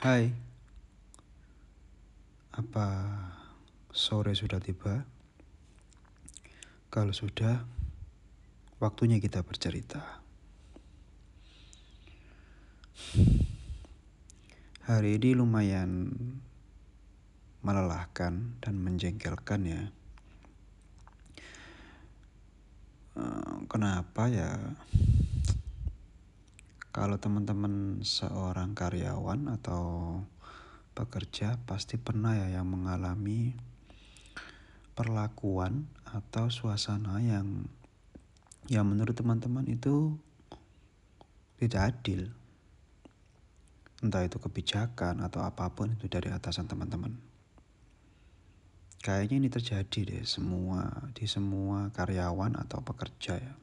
Hai, apa sore sudah tiba? Kalau sudah, waktunya kita bercerita. Hari ini lumayan melelahkan dan menjengkelkan ya. Eh, kenapa ya? Kalau teman-teman seorang karyawan atau pekerja pasti pernah ya yang mengalami perlakuan atau suasana yang yang menurut teman-teman itu tidak adil. Entah itu kebijakan atau apa pun itu dari atasan teman-teman. Kayaknya ini terjadi deh semua di semua karyawan atau pekerja ya.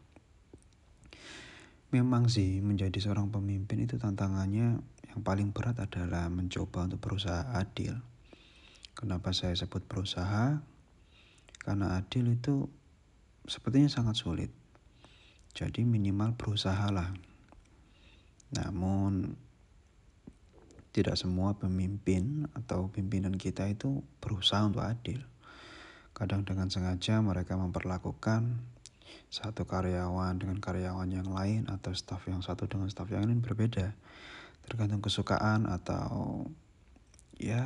Memang sih menjadi seorang pemimpin itu tantangannya yang paling berat adalah mencoba untuk berusaha adil. Kenapa saya sebut berusaha? Karena adil itu sepertinya sangat sulit. Jadi minimal berusahalah. Namun tidak semua pemimpin atau pimpinan kita itu berusaha untuk adil. Kadang dengan sengaja mereka memperlakukan satu karyawan dengan karyawan yang lain atau staff yang satu dengan staff yang lain berbeda. Tergantung kesukaan atau ya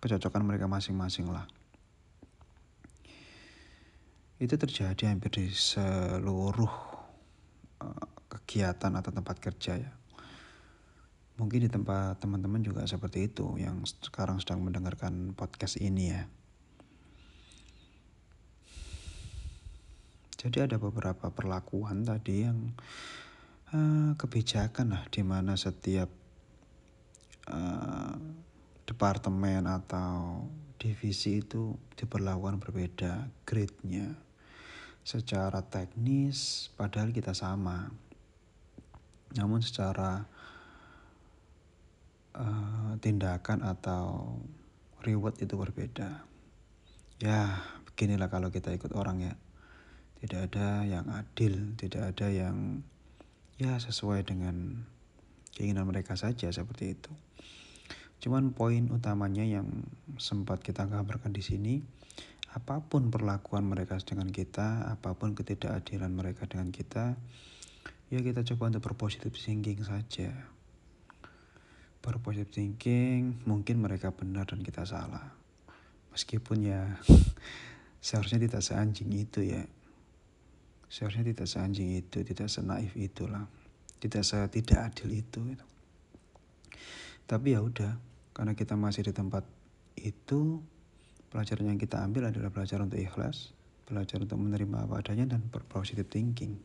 kecocokan mereka masing-masing lah. Itu terjadi hampir di seluruh uh, kegiatan atau tempat kerja ya. Mungkin di tempat teman-teman juga seperti itu yang sekarang sedang mendengarkan podcast ini ya Jadi ada beberapa perlakuan tadi yang uh, kebijakan lah di mana setiap uh, departemen atau divisi itu diperlakukan berbeda grade-nya. Secara teknis padahal kita sama. Namun secara uh, tindakan atau reward itu berbeda. Ya beginilah kalau kita ikut orang ya tidak ada yang adil, tidak ada yang ya sesuai dengan keinginan mereka saja seperti itu. Cuman poin utamanya yang sempat kita gambarkan di sini, apa pun perlakuan mereka dengan kita, apa pun ketidakadilan mereka dengan kita, ya kita coba untuk berpositif thinking saja. Berpositif thinking, mungkin mereka benar dan kita salah. Meskipun ya seharusnya tidak seanjing itu ya seharusnya tidak seanjing itu tidak senaif itulah. Tidak se tidak adil itu gitu. tapi ya udah karena kita masih di tempat itu pelajaran yang kita ambil adalah pelajaran untuk ikhlas belajar untuk menerima apa adanya dan berpositif thinking.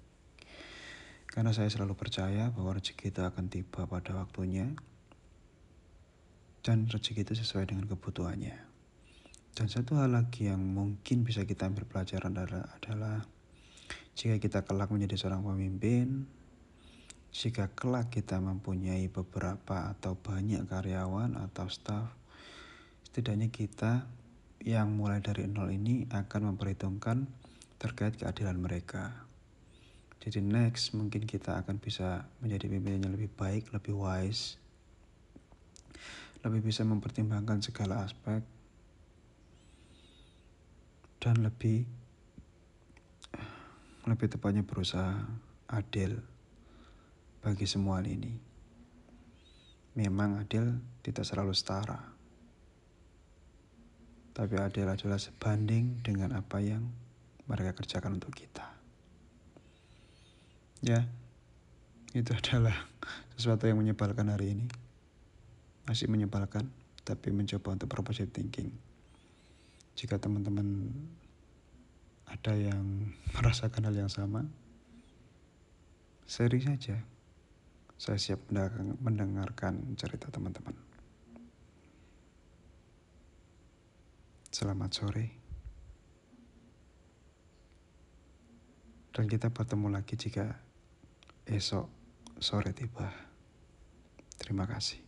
Karena saya selalu percaya bahwa rezeki kita akan tiba pada waktunya dan rezeki itu sesuai dengan kebutuhannya. Dan satu hal lagi yang mungkin bisa kita ambil pelajaran adalah, adalah jika kita kelak menjadi seorang pemimpin, jika kelak kita mempunyai beberapa atau banyak karyawan atau staff, setidaknya kita yang mulai dari nol ini akan memperhitungkan terkait keadilan mereka. Jadi next mungkin kita akan bisa menjadi pimpinan yang lebih baik, lebih wise, lebih bisa mempertimbangkan segala aspek, dan lebih lebih tepatnya berusaha adil bagi semua ini. Memang adil tidak selalu setara. Tapi adil adalah sebanding dengan apa yang mereka kerjakan untuk kita. Ya, itu adalah sesuatu yang menyebalkan hari ini. Masih menyebalkan, tapi mencoba untuk berpositif thinking. Jika teman-teman ada yang merasakan hal yang sama, seri saja. Saya siap mendengarkan cerita teman-teman. Selamat sore. Dan kita bertemu lagi jika esok sore tiba. Terima kasih.